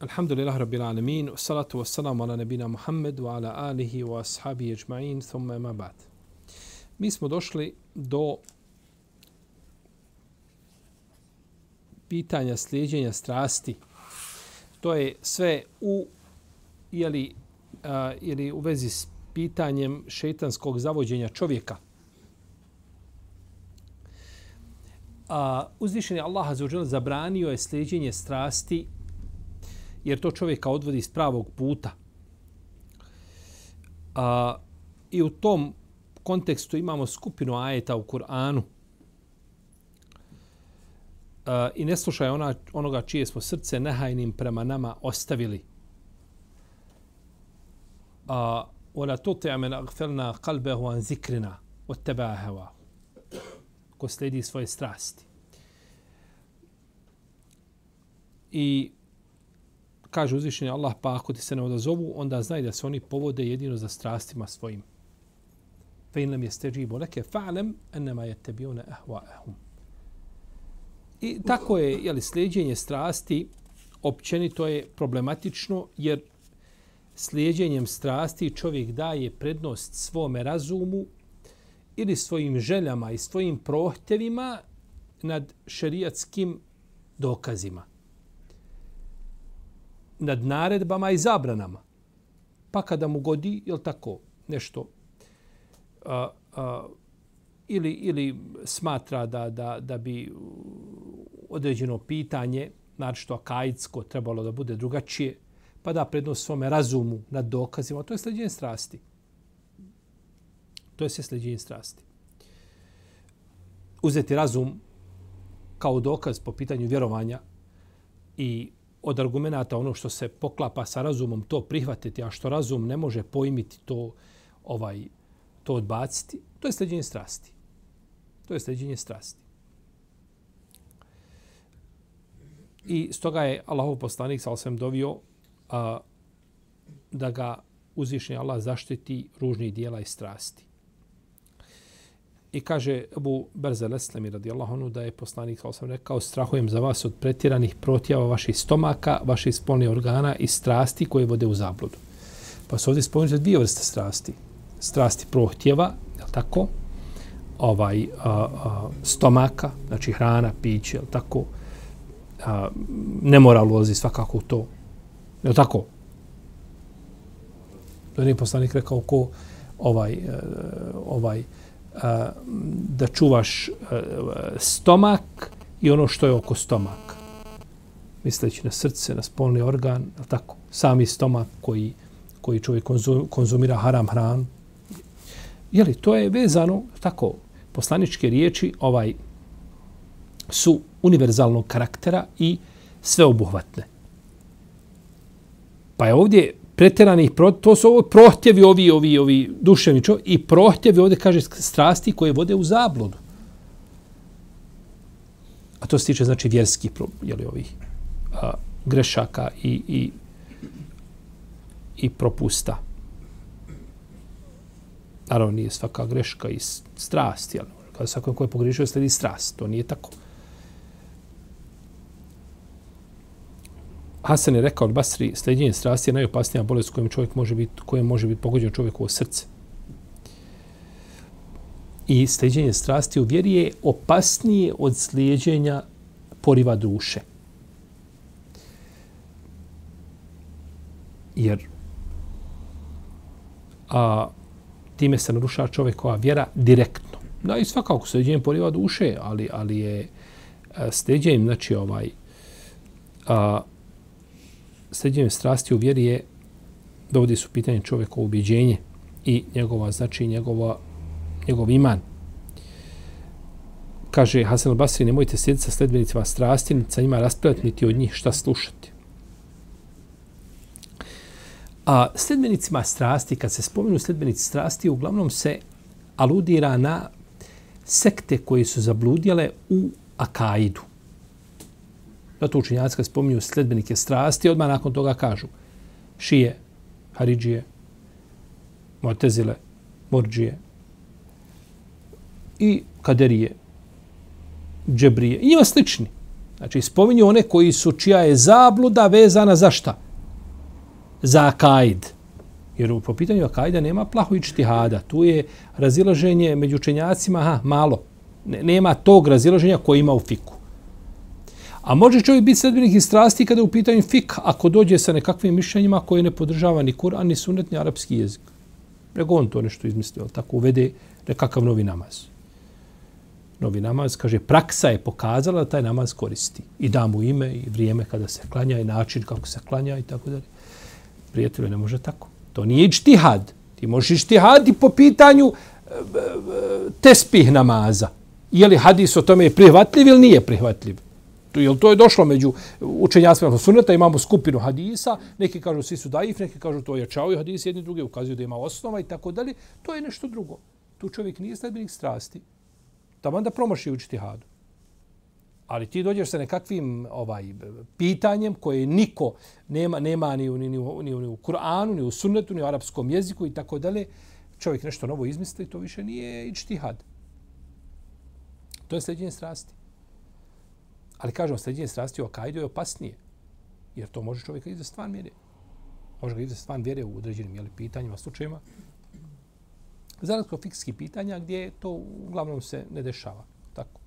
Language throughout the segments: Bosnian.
Alhamdulillah rabbil alamin, salatu wassalamu ala nabina Muhammed wa ala alihi wa ashabi ajma'in, thumma ima ba'd. Mi smo došli do pitanja slijedjenja strasti. To je sve u jeli, a, ili u vezi s pitanjem šetanskog zavođenja čovjeka. A, uzvišeni Allah zabranio je slijedjenje strasti jer to čovjeka odvodi iz pravog puta. A, I u tom kontekstu imamo skupinu ajeta u Kur'anu. A, I ne slušaj ona, onoga čije smo srce nehajnim prema nama ostavili. A, ولا تطع من اغفلنا قلبه عن ذكرنا واتبع هواه ko sledi svoje strasti. I kaže uzvišenje Allah, pa ako ti se ne odazovu, onda znaj da se oni povode jedino za strastima svojim. Fe in lam yastajibu laka fa'lam annama yattabi'una ahwa'ahum. I tako je, je li slijedjenje strasti općenito je problematično jer slijedjenjem strasti čovjek daje prednost svome razumu ili svojim željama i svojim prohtevima nad šerijatskim dokazima nad naredbama i zabranama. Pa kada mu godi, je tako, nešto, a, a, ili, ili smatra da, da, da bi određeno pitanje, znači što akajitsko, trebalo da bude drugačije, pa da prednost svome razumu nad dokazima, to je sljeđenje strasti. To je sve sljeđenje strasti. Uzeti razum kao dokaz po pitanju vjerovanja i od argumenta ono što se poklapa sa razumom to prihvatiti, a što razum ne može pojmiti to ovaj to odbaciti, to je sleđenje strasti. To je sleđenje strasti. I stoga je Allahov poslanik sa osvem dovio a, da ga uzvišnji Allah zaštiti ružnih dijela i strasti. I kaže Abu Berze Eslemi radijallahu anhu da je poslanik sa sam rekao strahujem za vas od pretjeranih protjava vaših stomaka, vaših spolnih organa i strasti koje vode u zabludu. Pa su ovdje spomenuti dvije vrste strasti. Strasti prohtjeva, je tako? Ovaj, a, a, stomaka, znači hrana, piće, je tako? A, ne mora ulozi svakako u to. Je tako? To nije poslanik rekao ko ovaj, e, ovaj, a, da čuvaš stomak i ono što je oko stomaka. Misleći na srce, na spolni organ, tako, sami stomak koji, koji čovjek konzumira haram hranu. Jeli, to je vezano, tako, poslaničke riječi ovaj su univerzalnog karaktera i sveobuhvatne. Pa je ovdje pretjeranih, to su ovo prohtjevi ovi, ovi, ovi duševni čovjek i prohtjevi ovdje kaže strasti koje vode u zabludu. A to se tiče znači vjerskih, jeli, ovih a, grešaka i, i, i propusta. Naravno, nije svaka greška i strast. Jel? Kada svako ko je pogrišio, sledi strast. To nije tako. Hasan je rekao od Basri, sljeđenje strasti je najopasnija bolest kojom čovjek može biti, kojom može biti pogođen čovjekovo srce. I sljeđenje strasti u vjeri je opasnije od sljeđenja poriva duše. Jer a, time se narušava čovjekova vjera direktno. Da, i svakako sljeđenje poriva duše, ali, ali je sljeđenje, znači ovaj, a, sređenje strasti u vjeri je dovodi su pitanje čovjekovo ubjeđenje i njegova, znači njegova, njegov iman. Kaže Hasan al-Basri, nemojte sjediti sa sledbenicima strasti, sa njima raspravljati niti od njih šta slušati. A sledbenicima strasti, kad se spomenu sledbenici strasti, uglavnom se aludira na sekte koje su zabludjele u Akaidu. Zato učinjaci kad spominju sledbenike strasti, odmah nakon toga kažu šije, haridžije, motezile, morđije i kaderije, džebrije i njima slični. Znači, spominju one koji su, čija je zabluda vezana za šta? Za akaid. Jer po pitanju akaida nema plahu i čtihada. Tu je razilaženje među učenjacima, aha, malo. Nema tog razilaženja koji ima u fiku. A može čovjek biti sredbenik i strasti kada je u pitanju fik, ako dođe sa nekakvim mišljenjima koje ne podržava ni Kur'an, ni sunet, ni arapski jezik. Nego on to nešto izmislio, tako uvede nekakav novi namaz. Novi namaz, kaže, praksa je pokazala da taj namaz koristi. I da mu ime i vrijeme kada se klanja i način kako se klanja i tako dalje. Prijatelju, ne može tako. To nije ičtihad. Ti možeš i po pitanju e, e, tespih namaza. Je li hadis o tome je prihvatljiv ili nije prihvatljiv? Jel to je došlo među učenjacima suneta, imamo skupinu hadisa, neki kažu svi su daif, neki kažu to je čao i hadis, jedni drugi ukazuju da ima osnova i tako dalje. To je nešto drugo. Tu čovjek nije sledbenik strasti. Tamo da promaši učiti hadu. Ali ti dođeš sa nekakvim ovaj pitanjem koje niko nema nema ni u, ni, u, ni, u, ni u Kur'anu, ni u sunnetu, ni u arapskom jeziku i tako dalje. Čovjek nešto novo izmisli, to više nije ičtihad. To je sljeđenje strasti. Ali kažemo, sređenje strasti u akajdu je opasnije. Jer to može čovjeka izvesti stvarno vjere. Može ga izvesti stvarno vjere u određenim jeli, pitanjima, slučajima. Zaraz razliku fikskih pitanja gdje to uglavnom se ne dešava. Tako.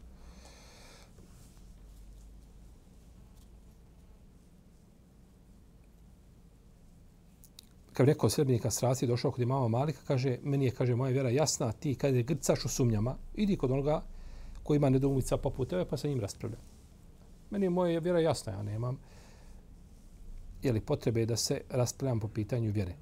Kad rekao sredbenika strasti, došao kod imama Malika, kaže, meni je, kaže, moja vjera jasna, ti kada je grcaš u sumnjama, idi kod onoga koji ima nedoumica poput tebe, pa sa njim raspravlja. Meni je moja vjera jasna, ja nemam je li potrebe da se raspravljam po pitanju vjere.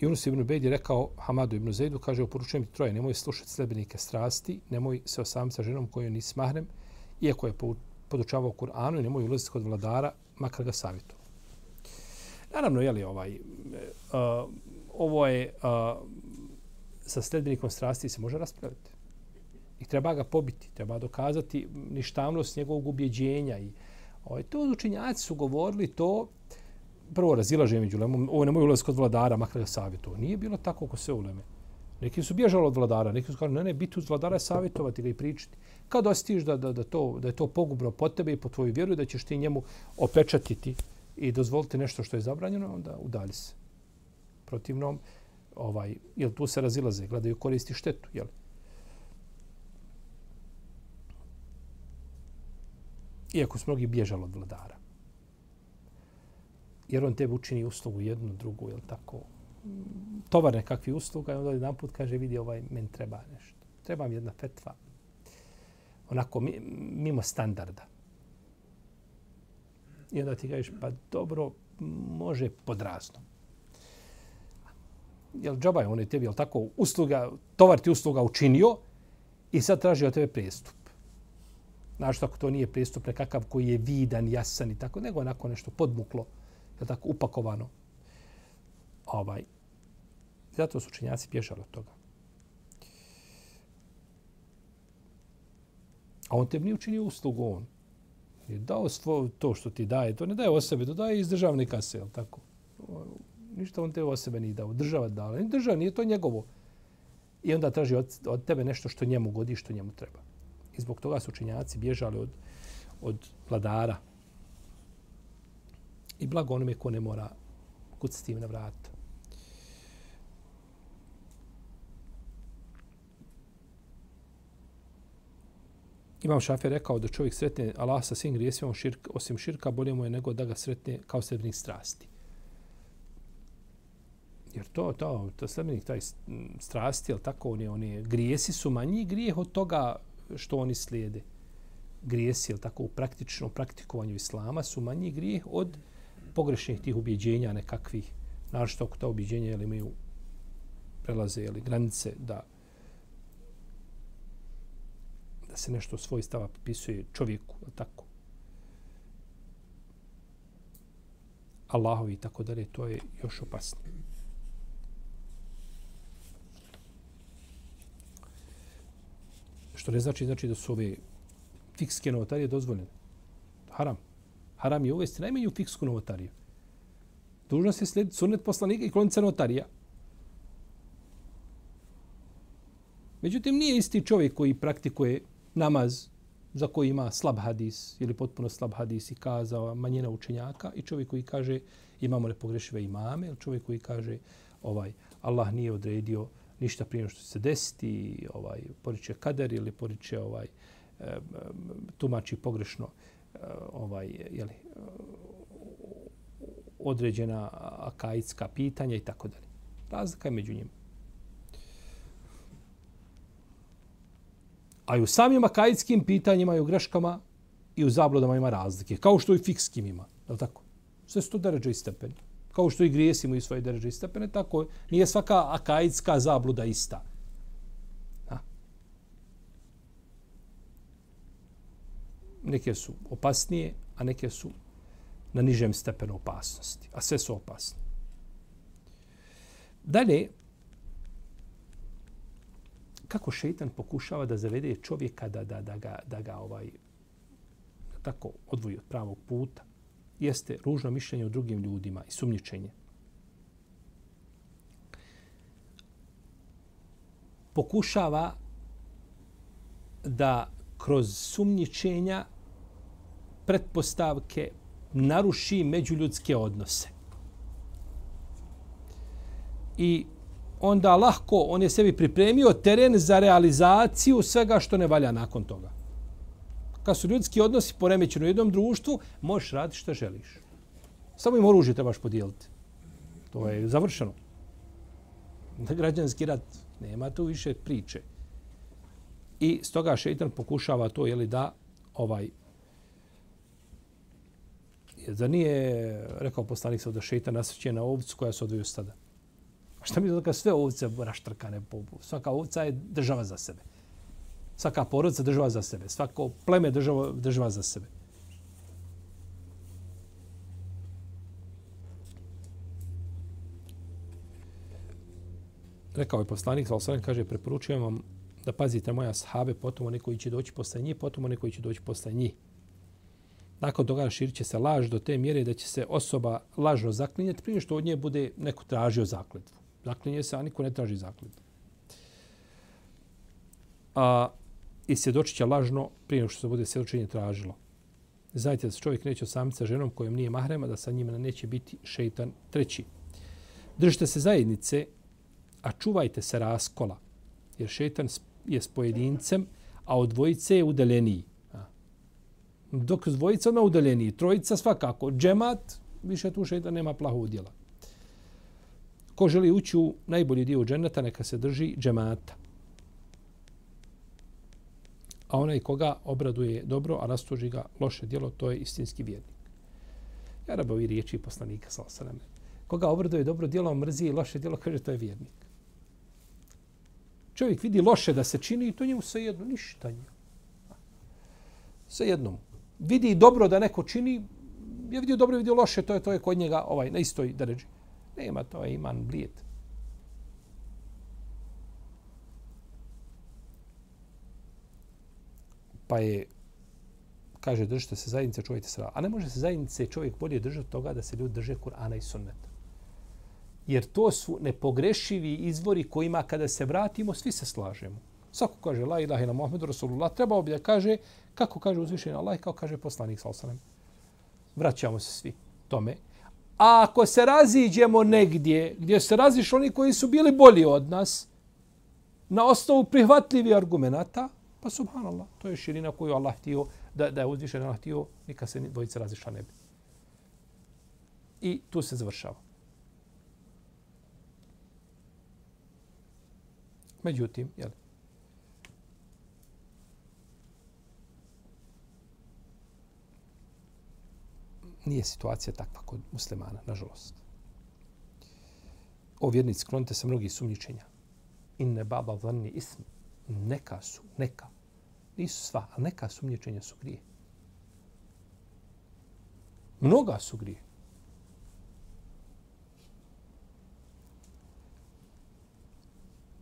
Yunus ibn Ubejd je rekao Hamadu ibn Zaidu, kaže, oporučujem ti troje, nemoj slušati sledbenike strasti, nemoj se osamiti sa ženom koju nisi mahrem, iako je podučavao Kur'anu i nemoj ulaziti kod vladara, makar ga savjetu. Naravno, je li ovaj, uh, ovo je, uh, sa sledbenikom strasti se može raspravljati. I treba ga pobiti, treba dokazati ništavnost njegovog ubjeđenja. I, ovaj, to učinjaci su govorili to, prvo razilaže među lemom, ovo nemoj ulaz kod vladara, makar ga savjetuo. Nije bilo tako ko sve uleme. Neki su bježali od vladara, neki su kao, ne, ne, biti uz vladara je savjetovati ga i pričati. Kad ostiš da, da, da, to, da je to pogubno po tebe i po tvoju vjeru, da ćeš ti njemu opečatiti i dozvoliti nešto što je zabranjeno, onda udalji se. Protivnom, ovaj, jel tu se razilaze, gledaju koristi štetu, jel? Iako su mnogi bježali od vladara. Jer on tebi učini uslugu jednu, drugu, jel tako? Tovar nekakvi usluga i onda jedan put kaže, vidi, ovaj, men treba nešto. Treba mi jedna fetva. Onako, mimo standarda. I onda ti kažeš, pa dobro, može podrazno. Jel džaba je on je tebi, jel tako, usluga, tovar ti usluga učinio i sad traži od tebe prestup. Znaš, ako to nije pristup nekakav koji je vidan, jasan i tako, nego onako nešto podmuklo, je tako, upakovano. Ovaj. Zato su učenjaci bježali od toga. A on tebi nije učinio uslugu, on. Je dao svo to što ti daje, to ne daje o sebe, to daje iz državne kase, je tako? Ništa on te o sebe nije dao, država dala. Država nije to njegovo. I onda traži od, od tebe nešto što njemu godi, što njemu treba. I zbog toga su učinjaci bježali od, od vladara. I blago onome ko ne mora kucati na vrat. Imam Šafir rekao da čovjek sretne Allah sa svim grijesima širk, osim širka, bolje mu je nego da ga sretne kao sredbenik strasti. Jer to, to, to sredbenik taj strasti, ali tako, oni, oni grijesi su manji grijeh od toga što oni slijede. Grijesi, ili tako, u praktičnom praktikovanju islama su manji grijeh od pogrešnih tih ubjeđenja nekakvih. Naravno što ta ubjeđenja ili imaju prelaze ili granice da da se nešto svoj stava popisuje čovjeku, ili tako. Allahovi i tako dalje, to je još opasnije. Što ne znači, znači da su ove fikske novotarije dozvoljene. Haram. Haram je uvesti najmanju fiksku novotariju. Dužno se slijedi sunnet poslanika i klonica notarija. Međutim, nije isti čovjek koji praktikuje namaz za koji ima slab hadis ili potpuno slab hadis i kazao manjina učenjaka i čovjek koji kaže imamo nepogrešive imame ili čovjek koji kaže ovaj Allah nije odredio ništa prije što se desiti, ovaj poriče kader ili poriče ovaj tumači pogrešno eh, ovaj je li određena akaidska pitanja i tako dalje. Razlika je među njima. A i u samim akajitskim pitanjima i u greškama i u zabludama ima razlike. Kao što i fikskim ima. Je tako? Sve su to deređe i stepeni. Kao što i grijesimo i svoje deređe i stepene, tako nije svaka akaidska zabluda ista. Ha. Neke su opasnije, a neke su na nižem stepenu opasnosti. A sve su opasne. Dalje, kako šeitan pokušava da zavede čovjeka da, da, da, ga, da ga ovaj tako odvoji od pravog puta, jeste ružno mišljenje o drugim ljudima i sumnjičenje. Pokušava da kroz sumnjičenja pretpostavke naruši međuljudske odnose. I onda lahko on je sebi pripremio teren za realizaciju svega što ne valja nakon toga. Kad su ljudski odnosi poremećeni u jednom društvu, možeš raditi što želiš. Samo im oružje trebaš podijeliti. To je završeno. Da građanski rat nema tu više priče. I stoga šeitan pokušava to, jeli da, ovaj, da nije rekao poslanik da šeitan nasreće na ovcu koja se odvoju stada. A šta mi da sve ovce raštrkane po Svaka ovca je država za sebe. Svaka porodica država za sebe. Svako pleme država, država za sebe. Rekao je poslanik, sa osvijem kaže, preporučujem vam da pazite moja sahabe, potom one koji će doći posle njih, potom one koji će doći posle njih. Nakon toga širit će se laž do te mjere da će se osoba lažno zaklinjati prije što od nje bude neko tražio zakletvu. Zaklinje se, a niko ne traži zakletvu. A, I svjedočit će lažno prije što se bude svjedočenje tražilo. Znajte da se čovjek neće osamiti sa ženom kojom nije mahrema, da sa njima neće biti šeitan treći. Držite se zajednice, a čuvajte se raskola, jer šeitan je s pojedincem, a od dvojice je udaljeniji. Dok s dvojica na udaljeniji, trojica svakako, džemat, više tu šeitan nema plahu udjela. Ko želi ući u najbolji dio dženeta, neka se drži džemata. A onaj koga obraduje dobro, a rastuži ga loše djelo, to je istinski vjernik. Ja rabovi riječi poslanika, sa osaname. Koga obraduje dobro djelo, mrzi i loše djelo, kaže to je vjernik. Čovjek vidi loše da se čini i to njemu sve jedno, ništa njemu. Sve jednom. Vidi dobro da neko čini, je vidio dobro, vidio loše, to je to je kod njega ovaj na istoj dređi. Nema to, je iman blijet. Pa je, kaže, držite se zajednice, čuvajte se. A ne može se zajednice čovjek bolje držati toga da se ljudi drže Kur'ana i sunneta. Jer to su nepogrešivi izvori kojima kada se vratimo, svi se slažemo. Svako kaže la ilaha ila Muhammedu Rasulullah, trebao bi da kaže kako kaže uzvišeni Allah i kako kaže poslanik sallallahu Vraćamo se svi tome. A ako se raziđemo negdje gdje se raziš oni koji su bili bolji od nas, na osnovu prihvatljivih argumenata, pa subhanallah, to je širina koju Allah htio, da, da je uzvišen Allah htio, nikad se dvojica razišla ne bi. I tu se završava. Međutim, jel, nije situacija takva kod muslimana, nažalost. O vjernici, klonite se mnogi sumnjičenja. Inne baba vanni ism neka su, neka. Nisu sva, ali neka sumnječenja su grije. Mnoga su grije.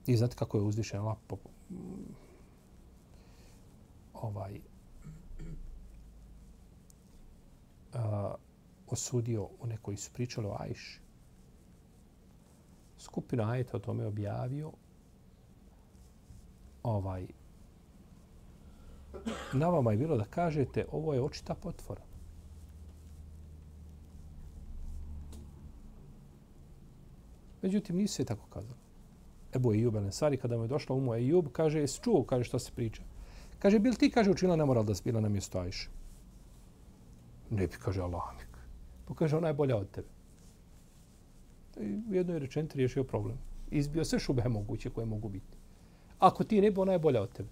I znate kako je uzvišen Allah po, ovaj, a, osudio one koji su pričali o Ajši. Skupinu ajeta o tome objavio ovaj na vama je bilo da kažete ovo je očita potvora. Međutim, nisu se tako kazali. Ebu Ejub Elensari, kada mu je došla umu Ejub, kaže, jesi čuo, kaže, što se priča. Kaže, bil ti, kaže, učinila nemoral da si bila na mjestu Ajše? Ne bi, kaže, Allah mi. Pa kaže, ona je bolja od tebe. I u jednoj rečenti riješio problem. Izbio sve šube moguće koje mogu biti. Ako ti ne bi, ona je bolja od tebe.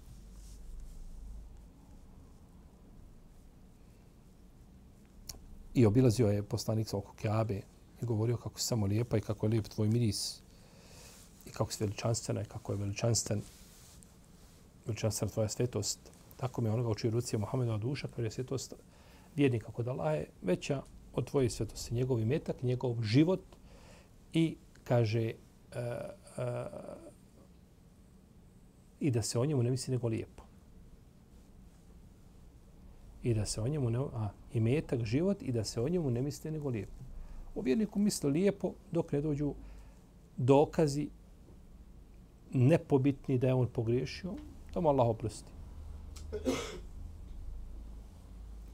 I obilazio je poslanik oko Kjabe i govorio kako si samo lijepa i kako je lijep tvoj miris i kako si veličanstvena i kako je veličanstven veličanstvena tvoja svetost. Tako mi je onoga učio rucije Muhammeda duša, kaže je svetost vjernika kod Allah je veća od tvoje svetosti. Njegov imetak, njegov život i kaže uh, uh, i da se o njemu ne misli nego lijepo. I da se o njemu ne... A, i metak život i da se o njemu ne misli nego lijepo. O vjerniku misli lijepo dok ne dođu dokazi nepobitni da je on pogriješio, to mu Allah oprosti.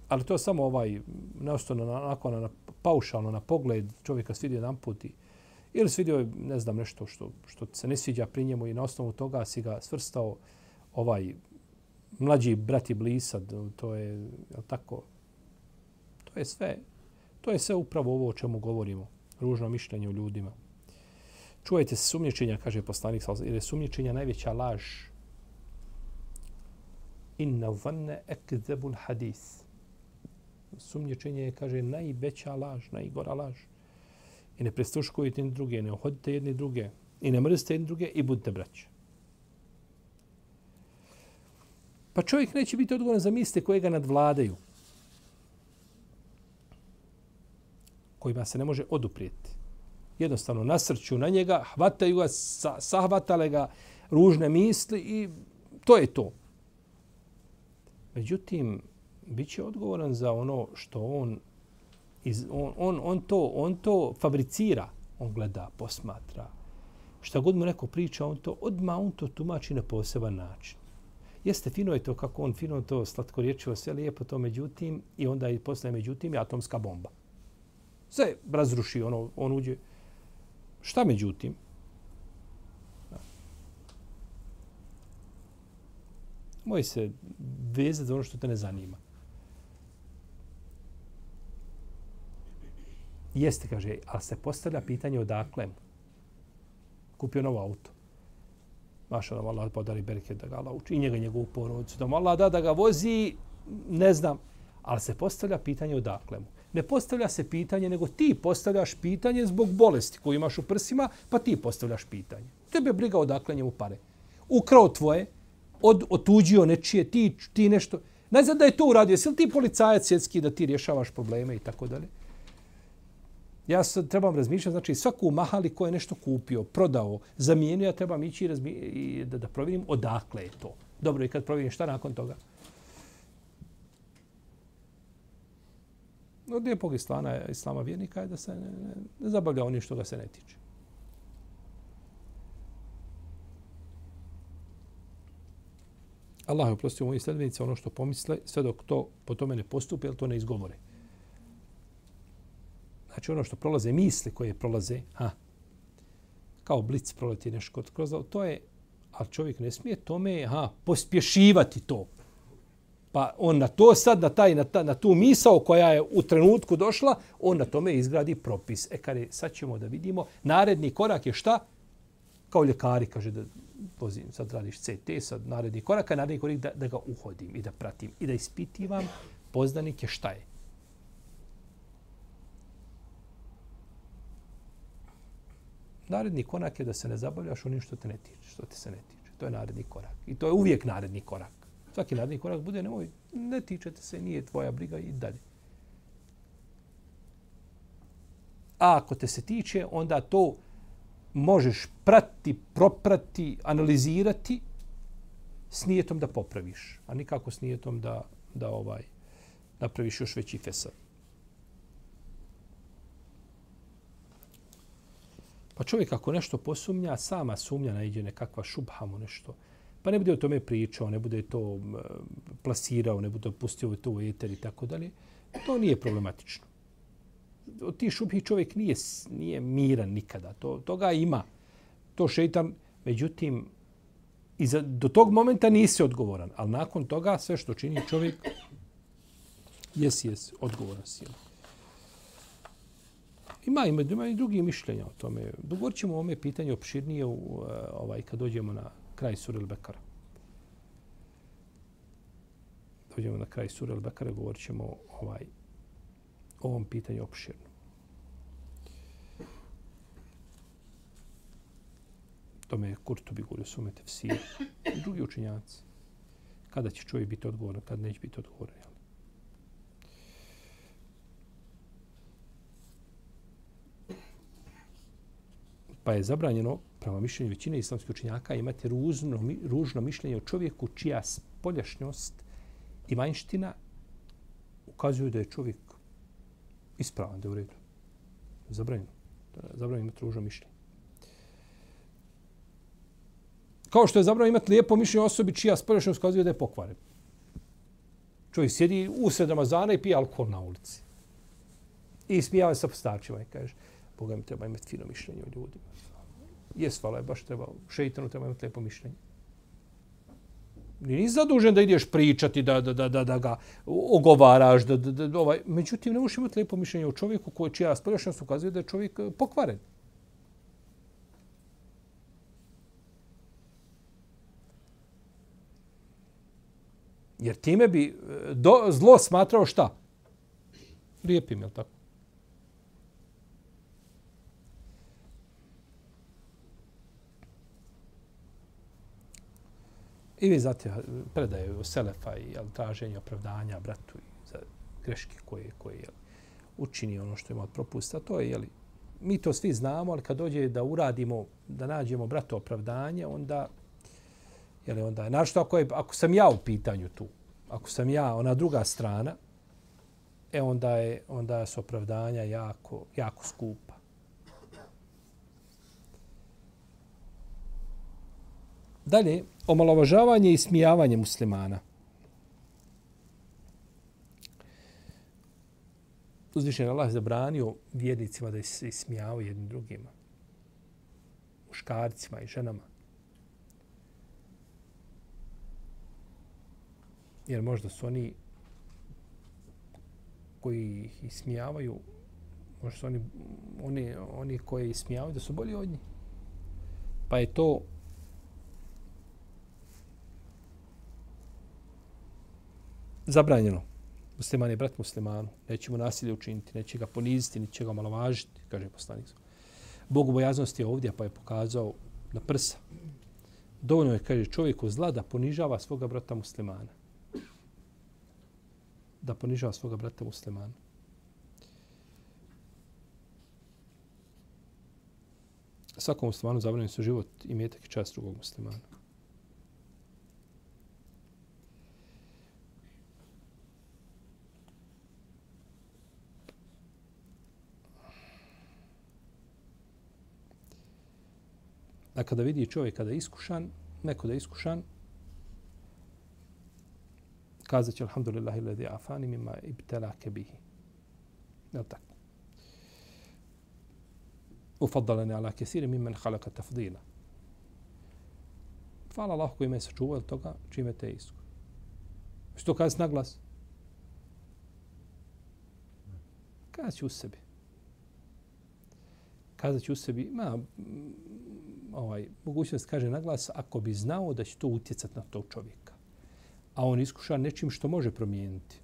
Ali to je samo ovaj, neostano onako na, paušalno na pogled čovjeka svidi jedan put i, ili svidio ne znam nešto što, što se ne sviđa pri njemu i na osnovu toga si ga svrstao ovaj mlađi brat i blisad, to je, je tako, to je sve, to je sve upravo ovo o čemu govorimo, ružno mišljenje o ljudima. Čujete se sumnječenja, kaže poslanik, jer je sumnječenja najveća laž. Inna vanne ekzebul hadis. Sumnječenje je, kaže, najveća laž, najgora laž. I ne prestuškujete jedni druge, ne ohodite jedni druge. I ne mrzite jedni druge i budite braće. Pa čovjek neće biti odgovoran za misle koje ga nadvladaju. Kojima se ne može oduprijeti jednostavno nasrću na njega, hvataju ga, sahvatale ga ružne misli i to je to. Međutim, bit će odgovoran za ono što on, iz, on, on, on, to, on to fabricira. On gleda, posmatra. Šta god mu neko priča, on to odma on to tumači na poseban način. Jeste, fino je to kako on fino to slatko riječivo, sve lijepo to, međutim, i onda i posle međutim je atomska bomba. Sve razruši, ono, on uđe, Šta međutim? Moj se vezati za ono što te ne zanima. Jeste, kaže, ali se postavlja pitanje odakle mu. Kupio novo auto. Maša nam Allah podari berke da ga Allah uči. I njega njegovu porodicu. Da mu Allah da da ga vozi, ne znam. Ali se postavlja pitanje odakle mu ne postavlja se pitanje, nego ti postavljaš pitanje zbog bolesti koju imaš u prsima, pa ti postavljaš pitanje. Tebe briga odakle njemu pare. Ukrao tvoje, od, otuđio nečije, ti, ti nešto. Ne znam da je to uradio. Jesi li ti policajac svjetski da ti rješavaš probleme i tako dalje? Ja sad trebam razmišljati, znači svaku mahali ko je nešto kupio, prodao, zamijenio, ja trebam ići i da, da provjerim odakle je to. Dobro, i kad provjerim šta nakon toga? od lijepog islama, islama vjernika je da se ne, ne, ne zabavlja onim što ga se ne tiče. Allah je oprostio mojim sljedbenici ono što pomisle, sve dok to po tome ne postupi, jer to ne izgovore. Znači ono što prolaze, misli koje prolaze, ha, kao blic proleti nešto kroz, to je, ali čovjek ne smije tome, ha, pospješivati to. Pa on na to sad, na, taj, na, ta, na tu misao koja je u trenutku došla, on na tome izgradi propis. E kada sad ćemo da vidimo, naredni korak je šta? Kao ljekari kaže da pozim, sad radiš CT, sad naredni korak, a naredni korak da, da ga uhodim i da pratim i da ispitivam poznanike šta je. Naredni korak je da se ne zabavljaš onim što te ne tiče, što te se ne tiče. To je naredni korak. I to je uvijek naredni korak. Svaki naredni korak bude nemoj, ne tičete se, nije tvoja briga i dalje. A ako te se tiče, onda to možeš prati, proprati, analizirati s nijetom da popraviš, a nikako s nijetom da, da ovaj napraviš još veći fesad. Pa čovjek ako nešto posumnja, sama sumnja najde nekakva šubha mu nešto. Pa ne bude o tome pričao, ne bude to plasirao, ne bude pustio to u eter i tako dalje. To nije problematično. Od tih šubhi čovjek nije, nije miran nikada. To, toga ima. To šeitan, međutim, i za, do tog momenta nisi odgovoran. Ali nakon toga sve što čini čovjek, jesi, jesi, odgovoran si. Ima, ima, ima i drugi mišljenja o tome. Dogovorit ćemo o ome pitanje opširnije u, e, ovaj, kad dođemo na kraj Suril Bekara. Dođemo na kraj Suril Bekara, govorit ćemo ovaj, o ovom pitanju opširno. Tome je Kurtubi govorio sume tefsir i drugi učenjaci. Kada će čovjek biti odgovoran, kada neće biti odgovoran. Pa je zabranjeno, prema mišljenju većine islamskih učenjaka, imati ružno, ružno mišljenje o čovjeku čija spoljašnjost i vanjština ukazuju da je čovjek ispravan, da je u redu. Zabranjeno. Zabranjeno imati ružno mišljenje. Kao što je zabranjeno imati lijepo mišljenje osobi čija spoljašnjost ukazuje da je pokvaren. Čovjek sjedi u sred Ramazana i pije alkohol na ulici. I smijava se sa postačima i kaže, Boga mi treba imati fino mišljenje o ljudima. Jes, hvala je baš treba, šeitanu treba imati lijepo mišljenje. Nisi zadužen da ideš pričati, da, da, da, da, da ga ogovaraš. Da, da, da, ovaj. Međutim, ne možeš imati lijepo mišljenje o čovjeku koji čija spoljašnjost ukazuje da je čovjek eh, pokvaren. Jer time bi eh, do, zlo smatrao šta? Lijepim, je li tako? I vi znate, predaje u Selefa i jel, traženje opravdanja bratu i za greške koje, koje jel, učini ono što ima od propusta. To je, jel, mi to svi znamo, ali kad dođe da uradimo, da nađemo bratu opravdanje, onda, jel, onda, našto ako, je, ako sam ja u pitanju tu, ako sam ja, ona druga strana, e onda je, onda su opravdanja jako, jako skupa. Dalje, omalovažavanje i smijavanje muslimana. Uzvišen Allah je zabranio vjernicima da se smijavaju jednim drugima. Muškarcima i ženama. Jer možda su oni koji ih ismijavaju, možda su oni, oni, oni koji ismijavaju da su bolji od njih. Pa je to zabranjeno. Musliman je brat muslimanu. Neće mu nasilje učiniti, neće ga poniziti, neće ga malovažiti, kaže poslanik. Bogu bojaznost je ovdje, pa je pokazao na prsa. Dovoljno je, kaže čovjeku zla, da ponižava svoga brata muslimana. Da ponižava svoga brata muslimana. Svakom muslimanu zabranjeno su život i metak i čast drugog muslimana. Da kada vidi čovjek kada je iskušan, neko da je iskušan, kazat će alhamdulillahi ladhi afani mima ibtela kebihi. Je tako? Ufaddalani ala kesiri mimmen halaka tafdila. Hvala Allah koji me je sačuvao od toga čime te isku. Što kazati na glas? Ću u sebi. Kazat u sebi, ma, ovaj, mogućnost kaže na glas ako bi znao da će to utjecati na tog čovjeka. A on iskuša nečim što može promijeniti.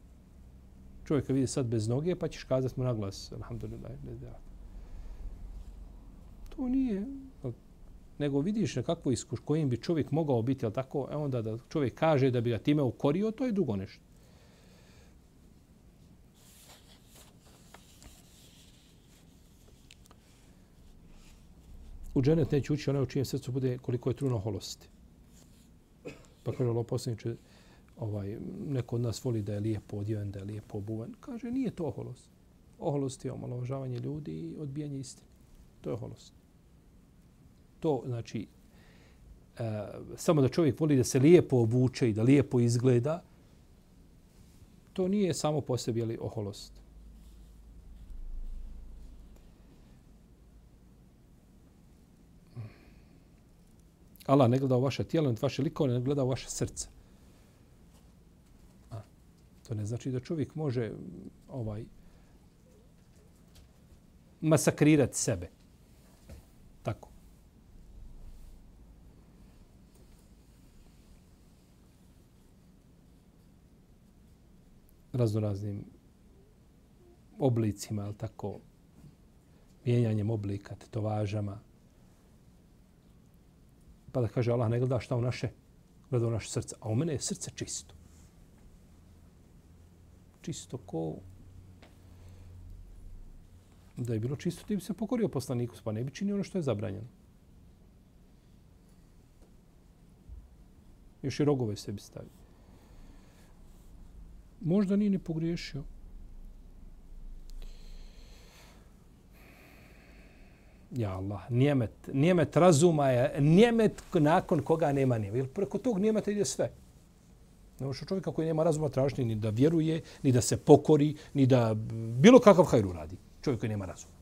Čovjeka vidi sad bez noge pa ćeš kazati mu na glas. Alhamdulillah. To nije. Nego vidiš na kakvo iskuš kojim bi čovjek mogao biti, ali tako, e onda da čovjek kaže da bi ga time ukorio, to je dugo nešto. U dženet neće ući onaj u čijem srcu bude koliko je truno holosti. Pa kaže Allah poslaniče, ovaj, neko od nas voli da je lijepo odjeven, da je lijepo obuven. Kaže, nije to oholost. Oholost je omalovažavanje ljudi i odbijanje istine. To je oholost. To znači, e, samo da čovjek voli da se lijepo obuče i da lijepo izgleda, to nije samo po sebi oholost. Allah ne gleda u vaše tijelo, ne vaše likove, ne gleda u vaše srce. A, to ne znači da čovjek može ovaj masakrirati sebe. Tako. raznoraznim oblicima, ali tako, mijenjanjem oblika, tetovažama. Pa da kaže Allah, ne gleda šta u naše, gleda u naše srce. A u mene je srce čisto. Čisto ko... Da je bilo čisto, ti bi se pokorio poslaniku, pa ne bi činio ono što je zabranjeno. Još i rogove sebi stavio možda nije ni pogriješio. Ja Allah, nijemet, nijemet razuma je, nijemet nakon koga nema nijemet. Jer preko tog nijemeta ide sve. Ne može čovjeka koji nema razuma tražiti ni da vjeruje, ni da se pokori, ni da bilo kakav hajru radi. Čovjek koji nema razuma.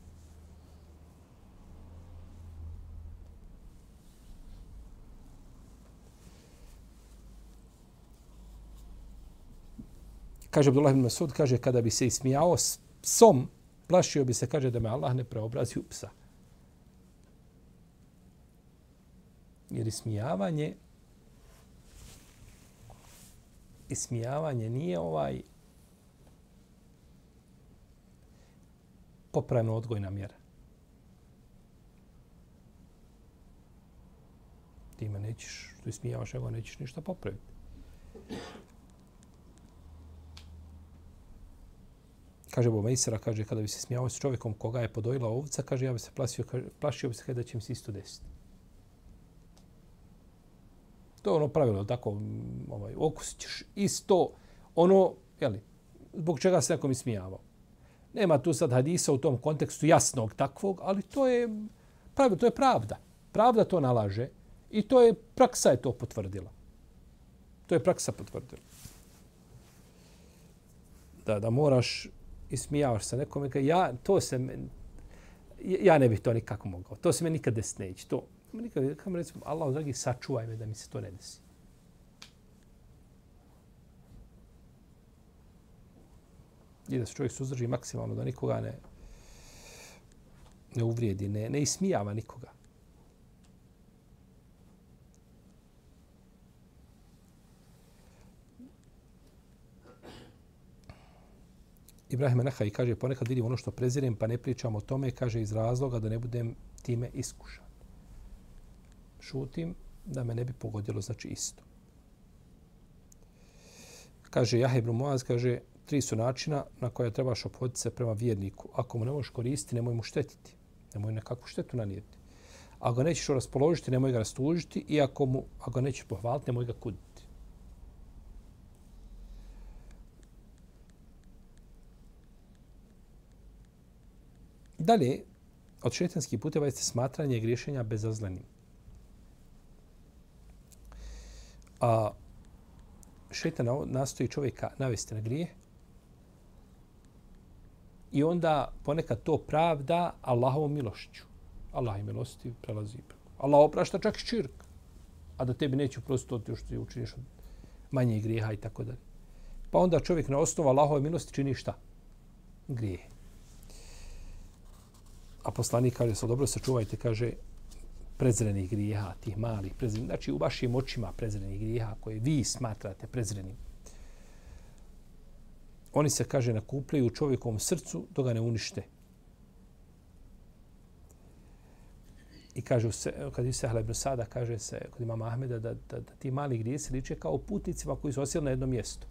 kaže Abdullah ibn Masud, kaže kada bi se ismijao psom, plašio bi se, kaže da me Allah ne preobrazi u psa. Jer ismijavanje ismijavanje nije ovaj popravno odgojna mjera. Ti me nećeš, što ismijavaš, nego nećeš ništa popraviti. kaže Bo Mejsera, kaže, kada bi se smijao s čovjekom koga je podojila ovca, kaže, ja bi se plašio, kaže, plašio bi se kada će mi se isto desiti. To je ono pravilo, tako, mm, ovaj, okusit ćeš isto ono, jeli, zbog čega se nekom ismijavao. Nema tu sad hadisa u tom kontekstu jasnog takvog, ali to je pravilo, to je pravda. Pravda to nalaže i to je, praksa je to potvrdila. To je praksa potvrdila. Da, da moraš ismijavaš se nekome, ka ja, to se, ja ne bih to nikako mogao. To se me nikad desneći. To, To, nikad, kam recimo, Allah, dragi, sačuvaj me da mi se to ne desi. I da se čovjek suzdrži maksimalno, da nikoga ne, ne uvrijedi, ne, ne ismijava nikoga. Ibrahim Nahaj kaže, ponekad vidim ono što prezirem, pa ne pričam o tome, kaže iz razloga da ne budem time iskušan. Šutim da me ne bi pogodilo, znači isto. Kaže Jahe ibn Muaz, kaže, tri su načina na koje trebaš opoditi se prema vjerniku. Ako mu ne možeš koristiti, nemoj mu štetiti. Nemoj nekakvu štetu nanijeti. Ako ga nećeš raspoložiti, nemoj ga rastužiti. I ako, mu, ako ga nećeš pohvaliti, nemoj ga kuditi. Dalje, od šetanskih puteva jeste smatranje griješenja bezazlenim. A šetan nastoji čovjeka navesti na grije i onda ponekad to pravda Allahovom milošću. Allah je milosti, prelazi. preko. Allah oprašta čak i. A da tebi neće prostoti još ti učiniš manje grijeha i tako dalje. Pa onda čovjek na osnovu Allahove milosti čini šta? Grije. A poslanik kaže, sa dobro se čuvajte, kaže, prezrenih grijeha, tih malih prezrenih, znači u vašim očima prezrenih grijeha koje vi smatrate prezrenim. Oni se, kaže, nakupljaju u čovjekovom srcu dok ga ne unište. I kaže, se, kad se Hlebno Sada, kaže se kod imama Ahmeda da, da, da ti mali grije se liče kao putnicima koji su osjeli na jednom mjestu.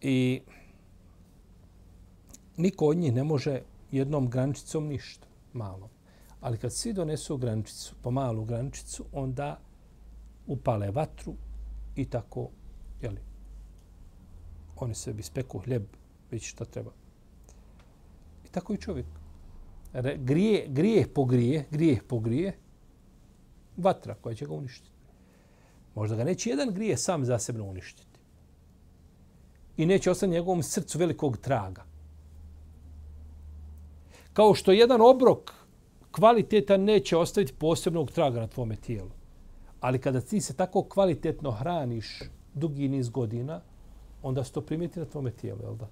I niko od njih ne može jednom grančicom ništa. malo. Ali kad svi donesu grančicu, po malu grančicu, onda upale vatru i tako, jeli, oni se bi speku hljeb, već šta treba. I tako i čovjek. Grije, grije po grije, grije po grije, vatra koja će ga uništiti. Možda ga neće jedan grije sam zasebno uništiti. I neće ostati njegovom srcu velikog traga. Kao što jedan obrok kvalitetan neće ostaviti posebnog traga na tvome tijelu. Ali kada ti se tako kvalitetno hraniš dugi niz godina, onda se to primijeti na tvome tijelu, jel da?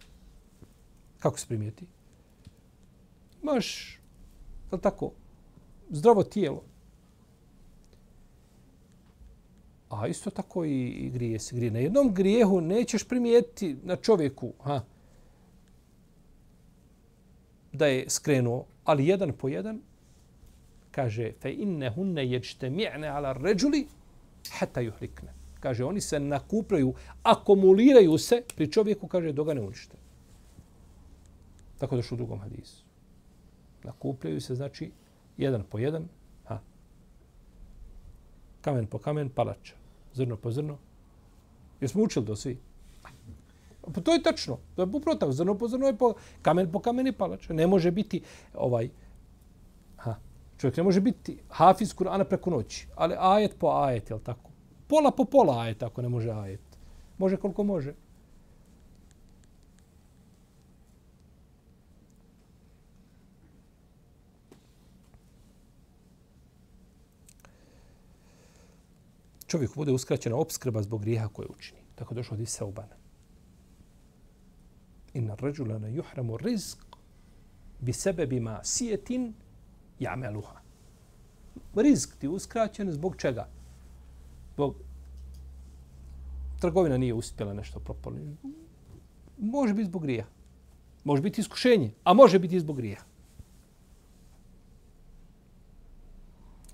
Kako se primijeti? Imaš, jel tako, zdravo tijelo. A isto tako i, i grije se grije. Na jednom grijehu nećeš primijetiti na čovjeku ha, da je skrenuo, ali jedan po jedan kaže fe inne hunne ječte mi'ne ala ređuli hata juhlikne. Kaže, oni se nakupljaju, akumuliraju se pri čovjeku, kaže, do ga ne unište. Tako došlo u drugom hadisu. Nakupljaju se, znači, jedan po jedan, ha. kamen po kamen, palača. Zrno po zrno. Jesmo učili to svi? Pa to je tačno. To je upravo tako. Zrno po zrno je po, kamen po kamen i palača. Ne može biti ovaj, čovjek ne može biti hafiz Kur'ana preko noći, ali ajet po ajet, je tako? Pola po pola ajet, ako ne može ajet. Može koliko može. Čovjek bude uskraćena obskrba zbog grijeha koje učini. Tako došlo od Isa Ubana. Inna ređulana juhramu rizq bi sebebima sijetin jameluha. Rizk ti uskraćen zbog čega? Zbog trgovina nije uspjela nešto propali. Može biti zbog grija. Može biti iskušenje, a može biti zbog grija.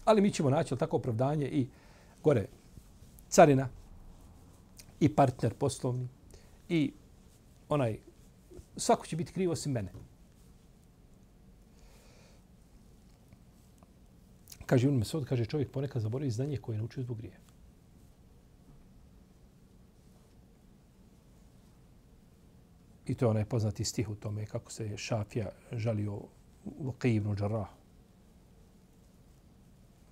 Ali mi ćemo naći tako opravdanje i gore carina i partner poslovni i onaj svako će biti krivo osim mene. Kaže Ibn Mesud, kaže čovjek ponekad zaboravi znanje koje je naučio zbog grije. I to je onaj poznati stih u tome kako se Šafija žalio Luqi ibn Đarrahu.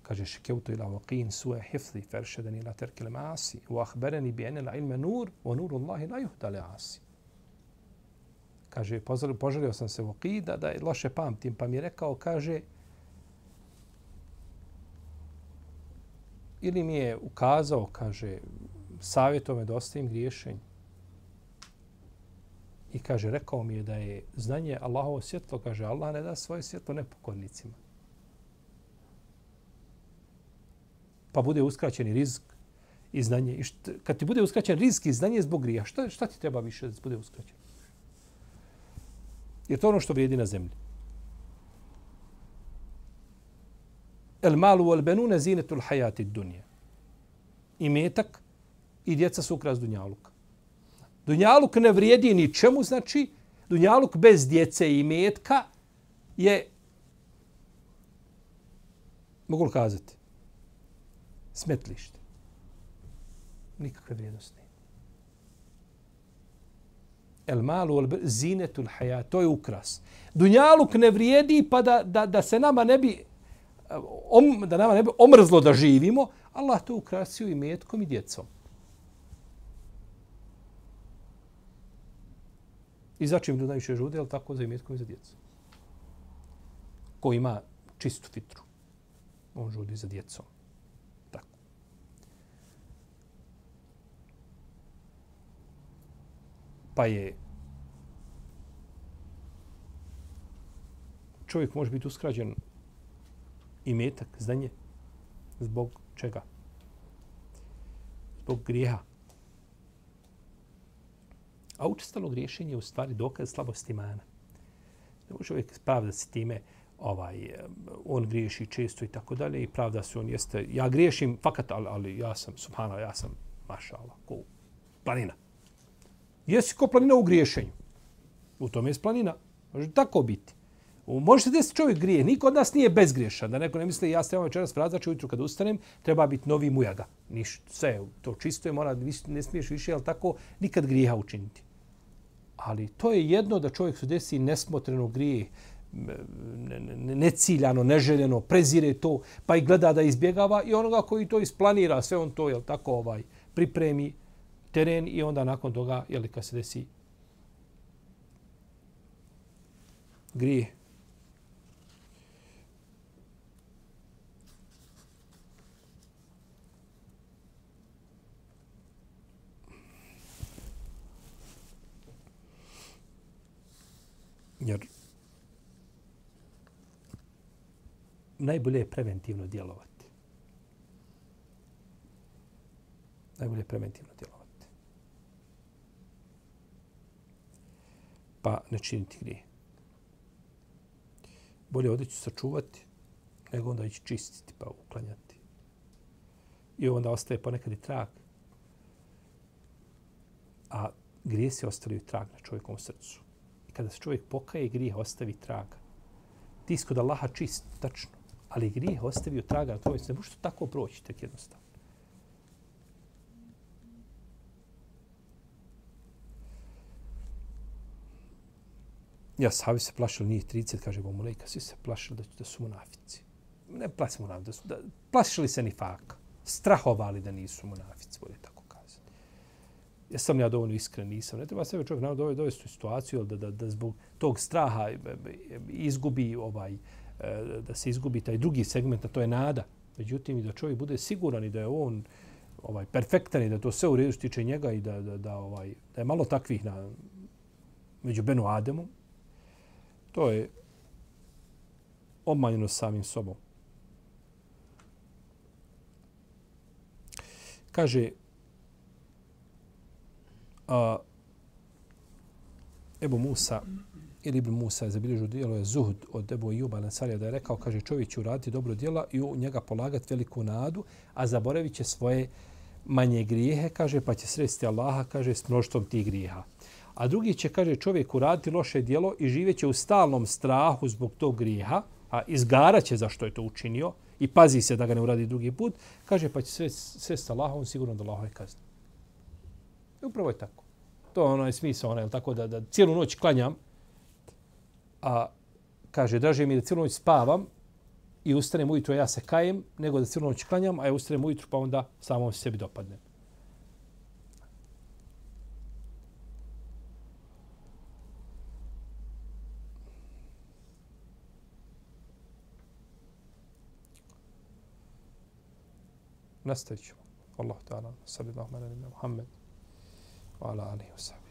Kaže, šekeutu ila Luqin suje hifzi feršeden ila terkile maasi u ahbereni bi ene la ilme nur wa nuru Allahi la juhdale asi. Kaže, požalio sam se Vaqida da, da je loše pamtim, pa mi je rekao, kaže, ili mi je ukazao, kaže, savjeto me da ostavim griješenje. I kaže, rekao mi je da je znanje Allahovo svjetlo, kaže, Allah ne da svoje svjetlo nepokornicima. Pa bude uskraćeni rizik i znanje. I št, kad ti bude uskraćen rizik i znanje zbog grija, šta, šta ti treba više da bude uskraćen? Jer to ono što vrijedi na zemlji. El malu wal benune zinetul hayati dunya. I metak i djeca su ukras dunjaluka. Dunjaluk ne vrijedi ni čemu, znači Dunjaluk bez djece i metka je mogu li kazati smetlište. Nikakve vrijednosti. El malu al zinetul hayat, to je ukras. Dunjaluk ne vrijedi pa da, da, da se nama ne bi om, da nama ne bi omrzlo da živimo, Allah to ukrasio i metkom i djecom. I za čim najviše žude, ali tako za imetkom i za djecu. Ko ima čistu fitru, on žudi za djecom. Tako. Pa je čovjek može biti uskrađen i metak, znanje, zbog čega? Zbog grijeha. A učestalo griješenje je u stvari dokaz slabosti imana. Ne može uvijek pravda se time ovaj, on griješi često i tako dalje i pravda se on jeste, ja griješim fakat, ali, ali ja sam, subhano, ja sam, maša Allah, ko planina. Jesi ko planina u griješenju? U tome je planina. Može tako biti. Može se desiti čovjek grije. Niko od nas nije bezgriješan. Da neko ne misli ja se trebam večeras vrat, znači ujutru kad ustanem, treba biti novi mujaga. Niš, sve to čisto je, mora, ne smiješ više, ali tako, nikad grijeha učiniti. Ali to je jedno da čovjek se desi nesmotreno grije, neciljano, neželjeno, prezire to, pa i gleda da izbjegava i onoga koji to isplanira, sve on to, jel tako, ovaj, pripremi teren i onda nakon toga, jel, kad se desi grije, Jer najbolje je preventivno djelovati. Najbolje je preventivno djelovati. Pa ne činiti grije. Bolje odeću sačuvati nego onda ići čistiti pa uklanjati. I onda ostaje ponekad i trag. A grije se ostavljaju trag na čovjekom srcu kada se čovjek pokaje i grijeh ostavi traga. Ti iskod Allaha čist, tačno. Ali grijeh ostavio traga na tvojoj se. Ne to tako proći, tek jednostavno. Ja, sahabi se plašili, nije 30, kaže bo Mulejka, svi se plašili da, da su munafici. Ne plašimo nam, da su, da, plašili se ni faka. Strahovali da nisu munafici, bolje tako jesam ja dovoljno iskren, nisam. Ne treba sebe čovjek naravno dovesti, dovesti u situaciju da, da, da zbog tog straha izgubi ovaj, e, da se izgubi taj drugi segment, a to je nada. Međutim, i da čovjek bude siguran i da je on ovaj perfektan i da to sve u redu tiče njega i da, da, da, ovaj, da je malo takvih na, među Benu Ademom, to je obmanjeno samim sobom. Kaže, a, Ebu Musa ili Ibn Musa je zabilježio dijelo je Zuhd od Ebu Ijuba Nasarija da je rekao, kaže čovjek će uraditi dobro djela i u njega polagati veliku nadu, a zaboravit će svoje manje grijehe, kaže, pa će sresti Allaha, kaže, s mnoštvom tih grijeha. A drugi će, kaže, čovjek uraditi loše djelo i živeće u stalnom strahu zbog tog grijeha, a izgaraće zašto je to učinio i pazi se da ga ne uradi drugi put, kaže, pa će sresti Allaha, on sigurno da Allaha je kazni. I upravo je tako. To je onaj smisao, onaj, tako da, da cijelu noć klanjam, a kaže, draže mi da cijelu noć spavam i ustanem ujutro, ja se kajem, nego da cijelu noć klanjam, a ja ustanem ujutro, pa onda samom sebi dopadnem. Nastavit ćemo. Allah ta'ala. Sallallahu alaihi wa sallam wa ala alihi wa sahbihi.